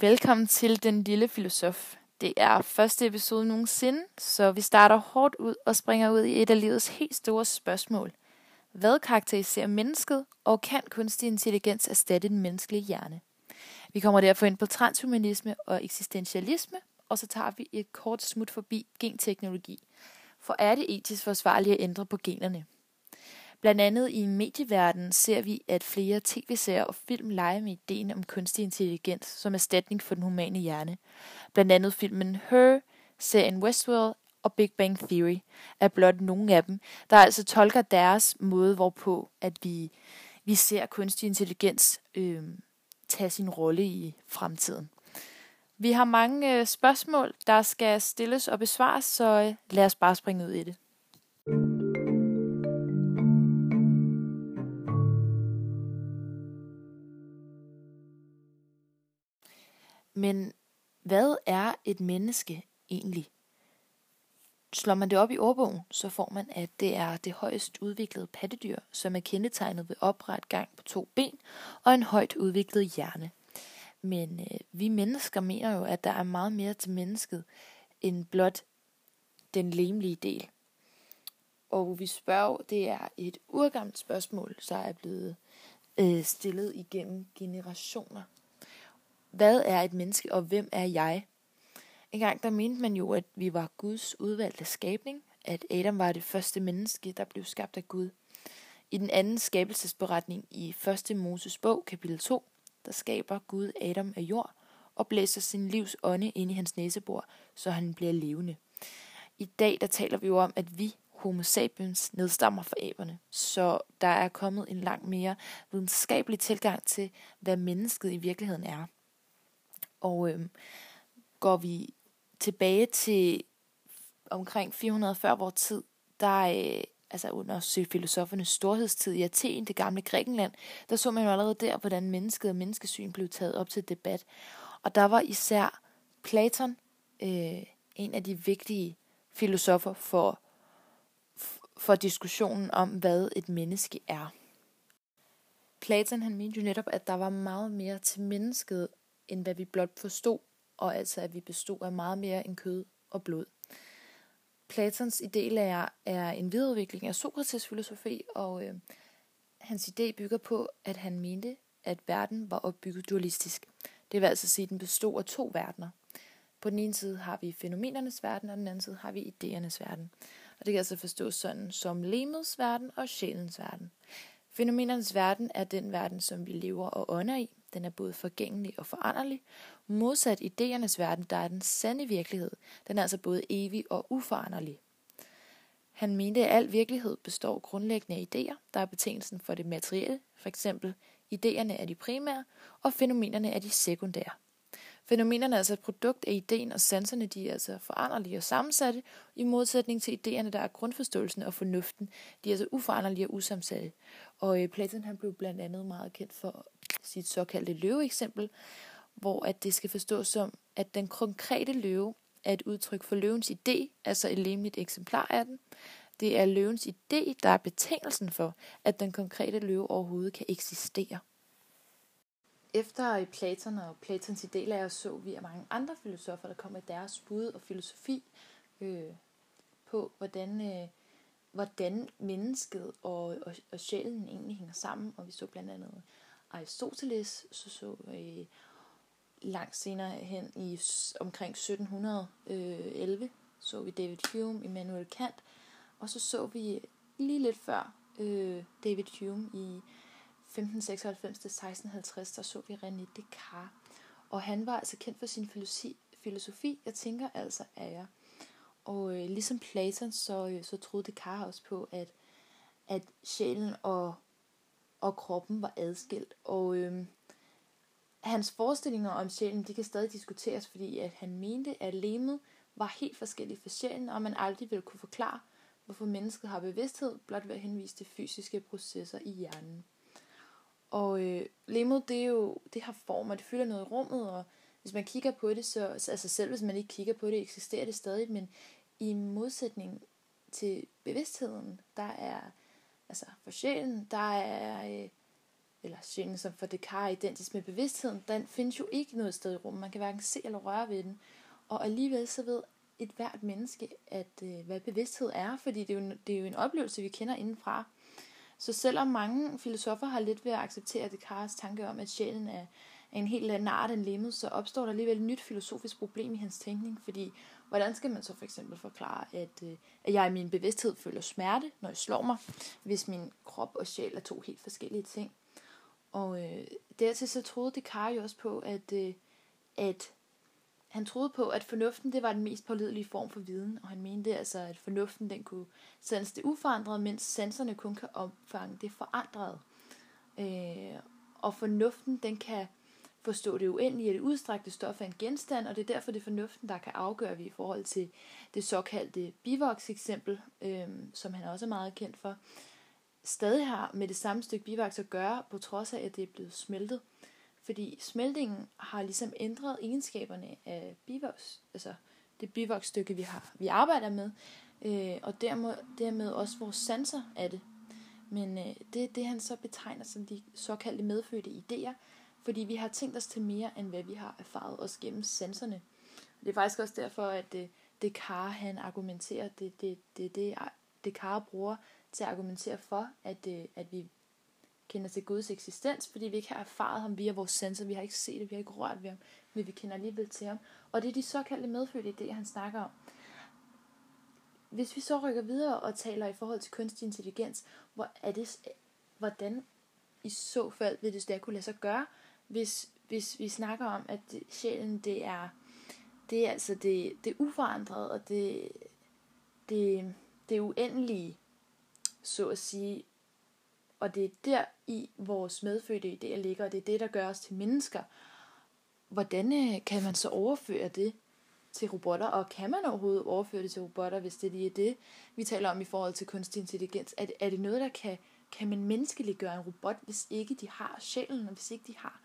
velkommen til Den Lille Filosof. Det er første episode nogensinde, så vi starter hårdt ud og springer ud i et af livets helt store spørgsmål. Hvad karakteriserer mennesket, og kan kunstig intelligens erstatte den menneskelige hjerne? Vi kommer derfor ind på transhumanisme og eksistentialisme, og så tager vi et kort smut forbi genteknologi. For er det etisk forsvarligt at ændre på generne? Blandt andet i medieverdenen ser vi, at flere tv-serier og film leger med ideen om kunstig intelligens som erstatning for den humane hjerne. Blandt andet filmen Her, serien Westworld og Big Bang Theory er blot nogle af dem, der altså tolker deres måde, hvorpå at vi, vi ser kunstig intelligens øh, tage sin rolle i fremtiden. Vi har mange øh, spørgsmål, der skal stilles og besvares, så øh, lad os bare springe ud i det. Men hvad er et menneske egentlig? Slår man det op i ordbogen, så får man, at det er det højst udviklede pattedyr, som er kendetegnet ved opret gang på to ben og en højt udviklet hjerne. Men øh, vi mennesker mener jo, at der er meget mere til mennesket end blot den lemlige del. Og vi spørger, det er et urgammelt spørgsmål, så er blevet øh, stillet igennem generationer. Hvad er et menneske, og hvem er jeg? En gang der mente man jo, at vi var Guds udvalgte skabning, at Adam var det første menneske, der blev skabt af Gud. I den anden skabelsesberetning i 1. Moses bog, kapitel 2, der skaber Gud Adam af jord og blæser sin livs ånde ind i hans næsebor, så han bliver levende. I dag der taler vi jo om, at vi, homo sapiens, nedstammer fra aberne, så der er kommet en langt mere videnskabelig tilgang til, hvad mennesket i virkeligheden er. Og øh, går vi tilbage til omkring 440 år tid, der øh, altså under filosofernes storhedstid i Athen, det gamle Grækenland, der så man jo allerede der, hvordan mennesket og menneskesyn blev taget op til debat. Og der var især Platon øh, en af de vigtige filosofer for, for diskussionen om, hvad et menneske er. Platon han mente jo netop, at der var meget mere til mennesket, end hvad vi blot forstod, og altså at vi bestod af meget mere end kød og blod. Platons idélærer er en videreudvikling af Sokrates filosofi, og øh, hans idé bygger på, at han mente, at verden var opbygget dualistisk. Det vil altså sige, at den bestod af to verdener. På den ene side har vi fænomenernes verden, og den anden side har vi idéernes verden. Og det kan altså forstås sådan som lemets verden og sjælens verden. Fænomenernes verden er den verden, som vi lever og ånder i. Den er både forgængelig og foranderlig. Modsat idéernes verden, der er den sande virkelighed. Den er altså både evig og uforanderlig. Han mente, at al virkelighed består grundlæggende af idéer, der er betingelsen for det materielle, for eksempel idéerne er de primære, og fænomenerne er de sekundære. Fænomenerne er altså et produkt af ideen, og sanserne de er altså foranderlige og sammensatte, i modsætning til idéerne, der er grundforståelsen og fornuften. De er altså uforanderlige og usammensatte. Og øh, Platon han blev blandt andet meget kendt for sit såkaldte løveeksempel, hvor at det skal forstås som, at den konkrete løve er et udtryk for løvens idé, altså et lemligt eksemplar af den. Det er løvens idé, der er betingelsen for, at den konkrete løve overhovedet kan eksistere. Efter Platon og Platons idélærer så vi, at mange andre filosofer, der kom med deres bud og filosofi øh, på, hvordan, øh, hvordan mennesket og, og, og sjælen egentlig hænger sammen. Og vi så blandt andet Aristoteles, så så vi langt senere hen i omkring 1711, øh, så vi David Hume, Immanuel Kant, og så så vi lige lidt før øh, David Hume i 1596-1650, der så vi René Descartes. Og han var altså kendt for sin filosofi, filosofi jeg tænker altså er jeg. Og øh, ligesom Platon, så, øh, så troede Descartes også på, at, at sjælen og, og kroppen var adskilt. Og øh, hans forestillinger om sjælen, de kan stadig diskuteres, fordi at han mente, at lemet var helt forskelligt fra sjælen, og man aldrig ville kunne forklare, hvorfor mennesket har bevidsthed, blot ved at henvise til fysiske processer i hjernen. Og øh, lemet, det, er jo, det har form, og det fylder noget i rummet, og hvis man kigger på det, så altså selv hvis man ikke kigger på det, eksisterer det stadig, men i modsætning til bevidstheden, der er, altså for sjælen, der er, øh, eller sjælen, som for Descartes er identisk med bevidstheden, den findes jo ikke noget sted i rummet. Man kan hverken se eller røre ved den. Og alligevel så ved et hvert menneske, at øh, hvad bevidsthed er, fordi det er, jo, det er jo en oplevelse, vi kender indenfra. Så selvom mange filosofer har lidt ved at acceptere Descartes tanke om, at sjælen er, af en helt anden art end lemmet, så opstår der alligevel et nyt filosofisk problem i hans tænkning, fordi hvordan skal man så for eksempel forklare, at, øh, at jeg i min bevidsthed føler smerte, når jeg slår mig, hvis min krop og sjæl er to helt forskellige ting. Og øh, dertil så troede Descartes jo også på, at, øh, at han troede på, at fornuften det var den mest pålidelige form for viden, og han mente altså, at fornuften den kunne sanse det uforandrede, mens sanserne kun kan opfange det forandrede. Øh, og fornuften den kan forstå det uendelige, det udstrakte stof af en genstand, og det er derfor det er fornuften, der kan afgøre vi i forhold til det såkaldte bivoks eksempel, øh, som han også er meget kendt for, stadig har med det samme stykke bivoks at gøre, på trods af, at det er blevet smeltet. Fordi smeltingen har ligesom ændret egenskaberne af bivoks, altså det bivoksstykke, vi har, vi arbejder med, øh, og dermed, dermed også vores sanser af det. Men øh, det er det, han så betegner som de såkaldte medfødte idéer, fordi vi har tænkt os til mere, end hvad vi har erfaret os gennem sanserne. Det er faktisk også derfor, at det, Descartes han argumenterer, det, det, det, det Descartes bruger til at argumentere for, at, øh, at vi kender til Guds eksistens, fordi vi ikke har erfaret ham via vores sanser, vi har ikke set det, vi har ikke rørt ved ham, men vi kender alligevel til ham. Og det er de såkaldte medfødte idéer, han snakker om. Hvis vi så rykker videre og taler i forhold til kunstig intelligens, hvor er det, hvordan i så fald vil det der kunne lade sig gøre, hvis, hvis vi snakker om, at sjælen det er, det er altså det, det uforandrede, og det, det, det uendelige, så at sige, og det er der i vores medfødte idéer ligger, og det er det, der gør os til mennesker. Hvordan øh, kan man så overføre det til robotter, og kan man overhovedet overføre det til robotter, hvis det lige er det, vi taler om i forhold til kunstig intelligens? Er det, er det noget, der kan, kan man menneskeliggøre en robot, hvis ikke de har sjælen, og hvis ikke de har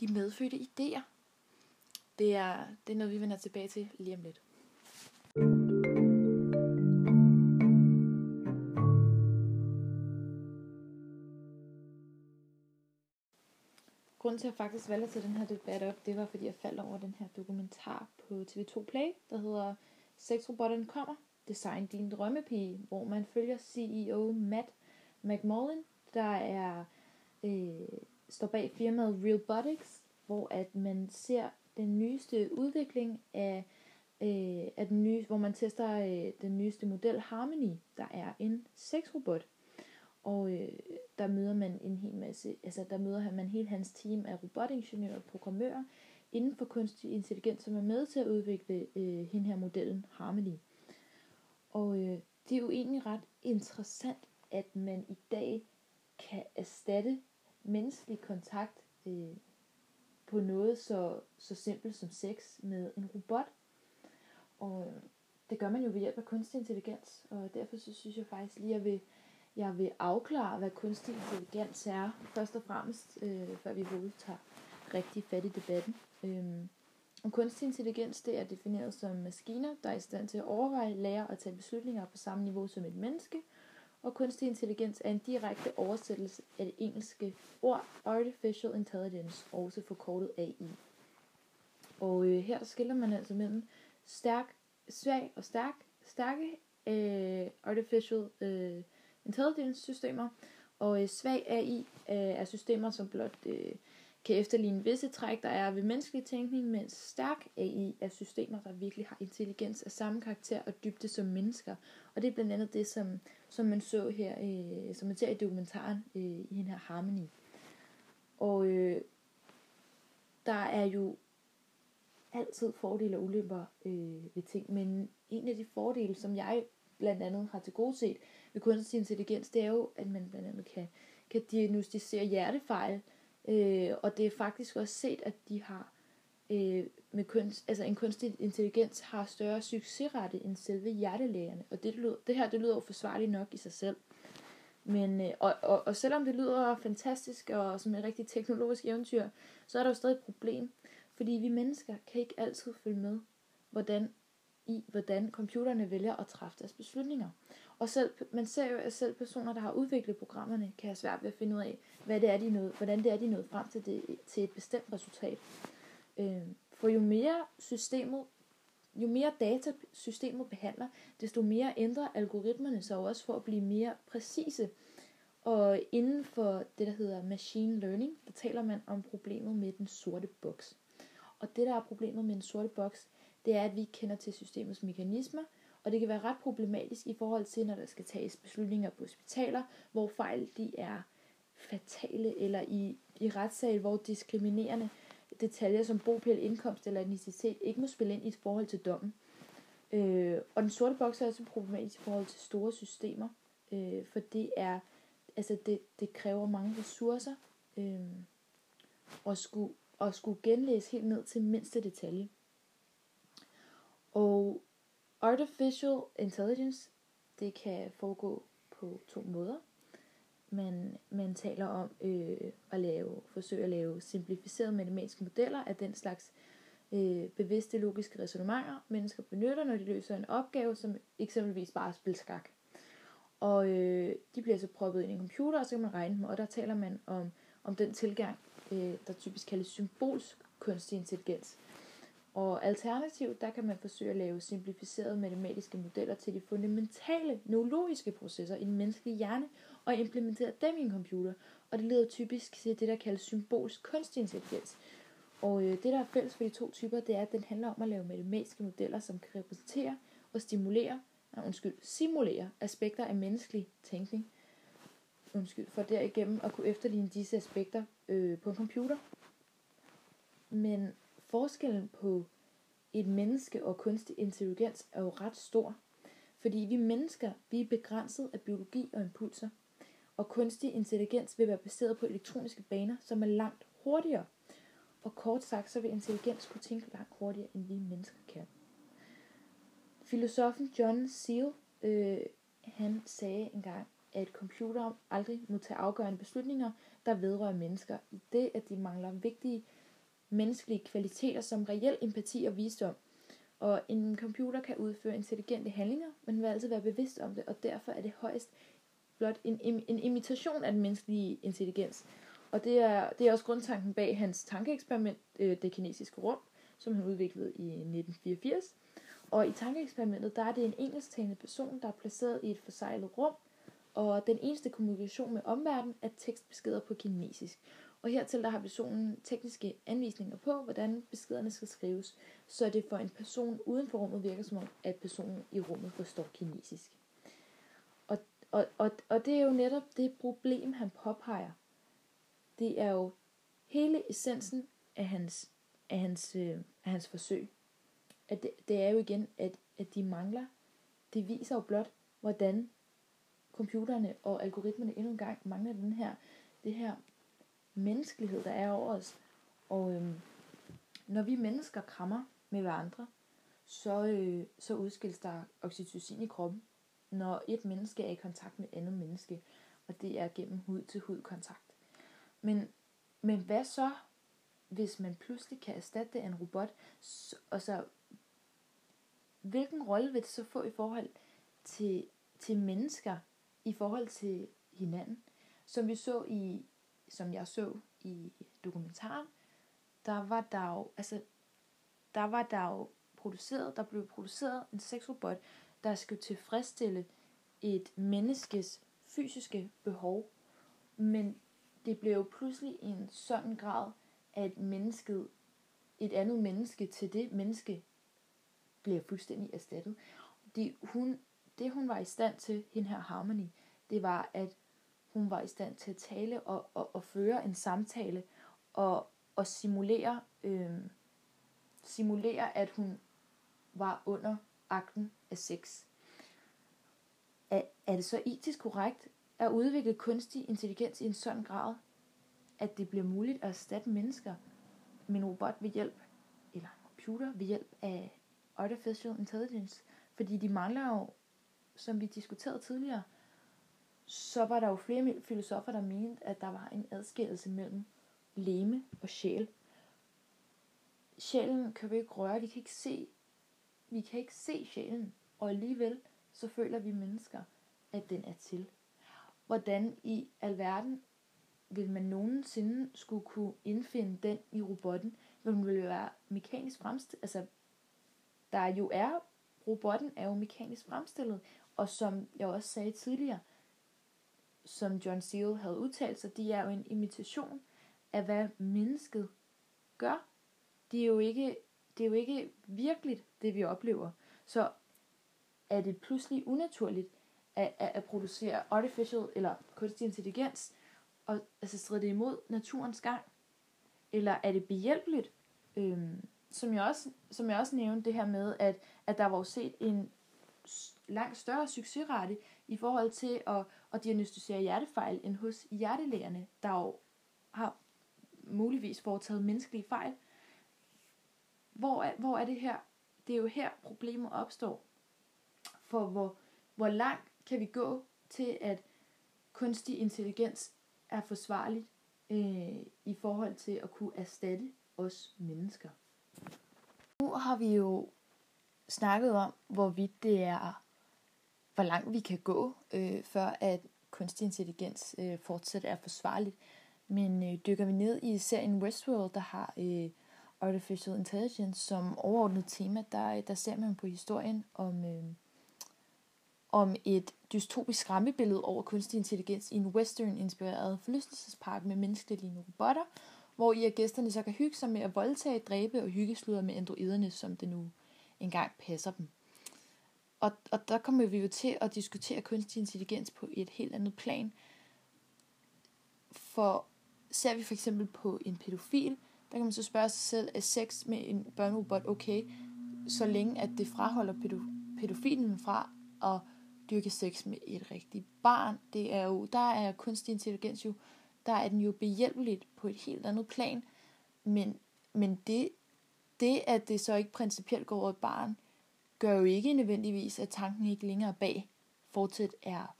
de medfødte idéer? Det er, det er noget, vi vender tilbage til lige om lidt. Grunden til, at jeg faktisk valgte at tage den her debat op, det var, fordi jeg faldt over den her dokumentar på TV2 Play, der hedder Sexrobotten kommer, Design din drømmepige, hvor man følger CEO Matt McMullen, der er øh, står bag firmaet Realbotics, hvor at man ser den nyeste udvikling af, øh, af den nye, hvor man tester øh, den nyeste model Harmony, der er en sexrobot. Og øh, der møder man en hel masse, altså der møder man hele hans team af robotingeniører og programmører inden for kunstig intelligens, som er med til at udvikle øh, hende her modellen Harmony. Og øh, det er jo egentlig ret interessant, at man i dag kan erstatte menneskelig kontakt øh, på noget så, så simpelt som sex med en robot. Og øh, det gør man jo ved hjælp af kunstig intelligens, og derfor så synes jeg faktisk lige, at jeg vil jeg vil afklare, hvad kunstig intelligens er, først og fremmest, øh, før vi overhovedet tager rigtig fat i debatten. Øh, og kunstig intelligens, det er defineret som maskiner, der er i stand til at overveje, lære og tage beslutninger på samme niveau som et menneske. Og kunstig intelligens er en direkte oversættelse af det engelske ord Artificial Intelligence, også forkortet AI. Og øh, her skiller man altså mellem stærk, svag og stærk, stærke øh, artificial øh, intelligence-systemer, og øh, svag AI øh, er systemer, som blot øh, kan efterligne visse træk, der er ved menneskelig tænkning, mens stærk AI er systemer, der virkelig har intelligens af samme karakter og dybde som mennesker. Og det er blandt andet det, som, som man så her, øh, som man ser i dokumentaren øh, i den her Harmony. Og øh, der er jo altid fordele og ulemper øh, ved ting, men en af de fordele, som jeg blandt andet har til gode set ved kunstig intelligens, det er jo, at man blandt andet kan, kan diagnostisere hjertefejl, øh, Øh, og det er faktisk også set, at de har øh, med kunst, altså en kunstig intelligens har større succesrate end selve hjertelægerne, og det, lyder, det her det lyder jo forsvarligt nok i sig selv. Men, øh, og, og, og selvom det lyder fantastisk og som et rigtig teknologisk eventyr, så er der jo stadig et problem, fordi vi mennesker kan ikke altid følge med, hvordan i, hvordan computerne vælger at træffe deres beslutninger. Og selv, man ser jo, at selv personer, der har udviklet programmerne, kan have svært ved at finde ud af, hvad det er, de nåede, hvordan det er, de nåede frem til, det, til et bestemt resultat. Øh, for jo mere systemet, jo mere data systemet behandler, desto mere ændrer algoritmerne sig også for at blive mere præcise. Og inden for det, der hedder machine learning, der taler man om problemet med den sorte boks. Og det, der er problemet med den sorte boks, det er, at vi kender til systemets mekanismer, og det kan være ret problematisk i forhold til, når der skal tages beslutninger på hospitaler, hvor fejl de er fatale, eller i, i retssal, hvor diskriminerende detaljer som bopæl, indkomst eller etnicitet ikke må spille ind i et forhold til dommen. Øh, og den sorte boks er også problematisk i forhold til store systemer, øh, for det er, altså det, det kræver mange ressourcer øh, at, skulle, at skulle genlæse helt ned til mindste detalje. Og artificial intelligence, det kan foregå på to måder. Man, man taler om øh, at lave, forsøge at lave simplificerede matematiske modeller af den slags øh, bevidste logiske resonemanger, mennesker benytter, når de løser en opgave, som eksempelvis bare at spille skak. Og øh, de bliver så proppet ind i en computer, og så kan man regne dem, og der taler man om, om den tilgang, øh, der typisk kaldes symbolsk kunstig intelligens. Og alternativt, der kan man forsøge at lave simplificerede matematiske modeller til de fundamentale neurologiske processer i den menneskelige hjerne, og implementere dem i en computer. Og det leder typisk til det, der kaldes symbolsk kunstig intelligens. Og øh, det, der er fælles for de to typer, det er, at den handler om at lave matematiske modeller, som kan repræsentere og stimulere, nej, undskyld, simulere aspekter af menneskelig tænkning. Undskyld, for derigennem at kunne efterligne disse aspekter øh, på en computer. Men forskellen på et menneske og kunstig intelligens er jo ret stor. Fordi vi mennesker, vi er begrænset af biologi og impulser. Og kunstig intelligens vil være baseret på elektroniske baner, som er langt hurtigere. Og kort sagt, så vil intelligens kunne tænke langt hurtigere, end vi mennesker kan. Filosofen John Searle, øh, han sagde engang, at computere aldrig må tage afgørende beslutninger, der vedrører mennesker, i det at de mangler vigtige menneskelige kvaliteter som reel empati og visdom. Og en computer kan udføre intelligente handlinger, men den vil altid være bevidst om det, og derfor er det højst blot en, en imitation af den menneskelige intelligens. Og det er, det er også grundtanken bag hans tankeeksperiment, øh, det kinesiske rum, som han udviklede i 1984. Og i tankeeksperimentet, der er det en engelsktalende person, der er placeret i et forsejlet rum, og den eneste kommunikation med omverdenen er tekstbeskeder på kinesisk. Og hertil der har personen tekniske anvisninger på, hvordan beskederne skal skrives, så det for en person uden for rummet virker som om, at personen i rummet forstår kinesisk. Og, og, og, og det er jo netop det problem, han påpeger. Det er jo hele essensen af hans, af hans, øh, af hans forsøg. At det, det er jo igen, at, at de mangler. Det viser jo blot, hvordan computerne og algoritmerne endnu en gang mangler den her, det her menneskelighed, der er over os. Og øhm, når vi mennesker krammer med hverandre, så, øh, så udskilles der oxytocin i kroppen, når et menneske er i kontakt med et andet menneske, og det er gennem hud til hud kontakt. Men, men hvad så, hvis man pludselig kan erstatte det af en robot? Og så, hvilken rolle vil det så få i forhold til, til mennesker, i forhold til hinanden? Som vi så i, som jeg så i dokumentaren, der var der jo, altså, der var der jo produceret, der blev produceret en sexrobot, der skulle tilfredsstille et menneskes fysiske behov. Men det blev jo pludselig i en sådan grad, at mennesket, et andet menneske til det menneske, bliver fuldstændig erstattet. Det hun, det hun var i stand til, hende her Harmony, det var, at hun var i stand til at tale og, og, og føre en samtale og, og simulere, øh, simulere, at hun var under akten af sex. Er, er det så etisk korrekt at udvikle kunstig intelligens i en sådan grad, at det bliver muligt at erstatte mennesker med en robot ved hjælp, eller en computer ved hjælp af artificial intelligence? Fordi de mangler jo, som vi diskuterede tidligere, så var der jo flere filosofer, der mente, at der var en adskillelse mellem leme og sjæl. Sjælen kan vi ikke røre, vi kan ikke se vi kan ikke se sjælen, og alligevel så føler vi mennesker, at den er til. Hvordan i alverden vil man nogensinde skulle kunne indfinde den i robotten, når den vil være mekanisk fremstillet. Altså, der jo er, robotten er jo mekanisk fremstillet, og som jeg også sagde tidligere, som John Seale havde udtalt sig, de er jo en imitation af, hvad mennesket gør. Det er jo ikke, det er jo ikke virkeligt, det vi oplever. Så er det pludselig unaturligt at, at, at producere artificial eller kunstig intelligens, og altså strider det imod naturens gang? Eller er det behjælpeligt? Øhm, som, jeg også, som jeg også nævnte det her med, at, at der var set en langt større succesrate i forhold til at, at diagnostisere hjertefejl end hos hjertelægerne, der jo har muligvis foretaget menneskelige fejl. Hvor er, hvor er det her? Det er jo her problemer opstår. For hvor, hvor langt kan vi gå til, at kunstig intelligens er forsvarligt øh, i forhold til at kunne erstatte os mennesker. Nu har vi jo snakket om, hvorvidt det er, hvor langt vi kan gå, øh, før at kunstig intelligens øh, fortsat er forsvarligt. Men øh, dykker vi ned i serien Westworld, der har øh, Artificial Intelligence som overordnet tema, der, der ser man på historien om, øh, om et dystopisk skræmmebillede over kunstig intelligens i en western-inspireret forlystelsespark med menneskelige robotter, hvor i at gæsterne så kan hygge sig med at voldtage, dræbe og hyggesluder med androiderne, som det nu engang passer dem. Og, og der kommer vi jo til at diskutere kunstig intelligens på et helt andet plan. For ser vi for eksempel på en pædofil, der kan man så spørge sig selv, er sex med en børnerobot okay, så længe at det fraholder pædofilen fra at dyrke sex med et rigtigt barn. Det er jo, der er kunstig intelligens jo, der er den jo behjælpeligt på et helt andet plan. Men, men det, det, at det så ikke principielt går over et barn, gør jo ikke nødvendigvis, at tanken ikke længere bag fortsat er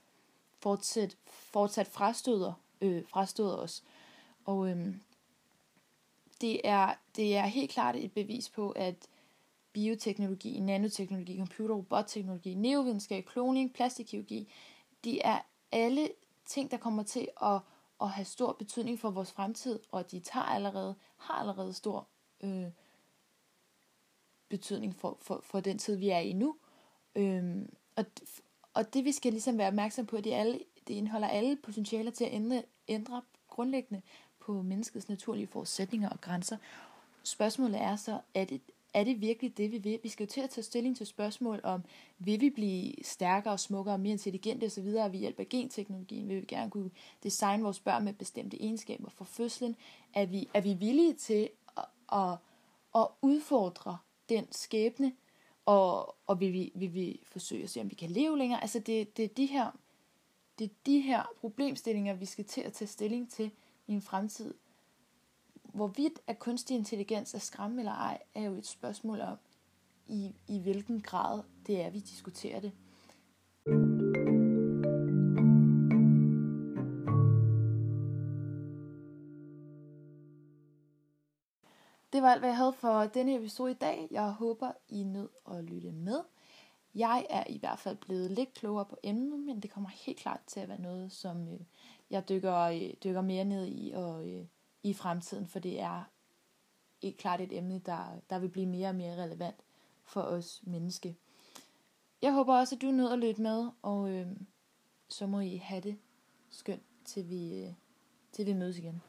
fortsat, fortsat frastøder, øh, frastøder os. Og øhm, det, er, det er helt klart et bevis på, at bioteknologi, nanoteknologi, computer, robotteknologi, neovidenskab, kloning, plastikkirurgi, de er alle ting, der kommer til at, at have stor betydning for vores fremtid, og de tager allerede, har allerede stor øh, betydning for, for, for den tid, vi er i nu. Øhm, og, og det vi skal ligesom være opmærksom på, det, er alle, det indeholder alle potentialer til at ændre, ændre grundlæggende på menneskets naturlige forudsætninger og grænser. Spørgsmålet er så, er det, er det virkelig det, vi vil? Vi skal jo til at tage stilling til spørgsmål om, vil vi blive stærkere, smukkere, mere intelligente osv. ved hjælp af genteknologien? Vil vi gerne kunne designe vores børn med bestemte egenskaber for fødslen? Er vi, er vi villige til at, at, at udfordre den skæbne? Og, og vil, vi, vil vi forsøge at se, om vi kan leve længere? Altså det, det, er de her, det er de her problemstillinger, vi skal til at tage stilling til i en fremtid, hvorvidt at kunstig intelligens er skræmme eller ej, er jo et spørgsmål om, i, i hvilken grad det er, vi diskuterer det. Det var alt, hvad jeg havde for denne episode i dag. Jeg håber, I nød at lytte med. Jeg er i hvert fald blevet lidt klogere på emnet, men det kommer helt klart til at være noget, som øh, jeg dykker, øh, dykker mere ned i og, øh, i fremtiden, for det er helt klart et emne, der, der vil blive mere og mere relevant for os menneske. Jeg håber også, at du nød at lytte med, og øh, så må I have det skønt, til vi, øh, til vi mødes igen.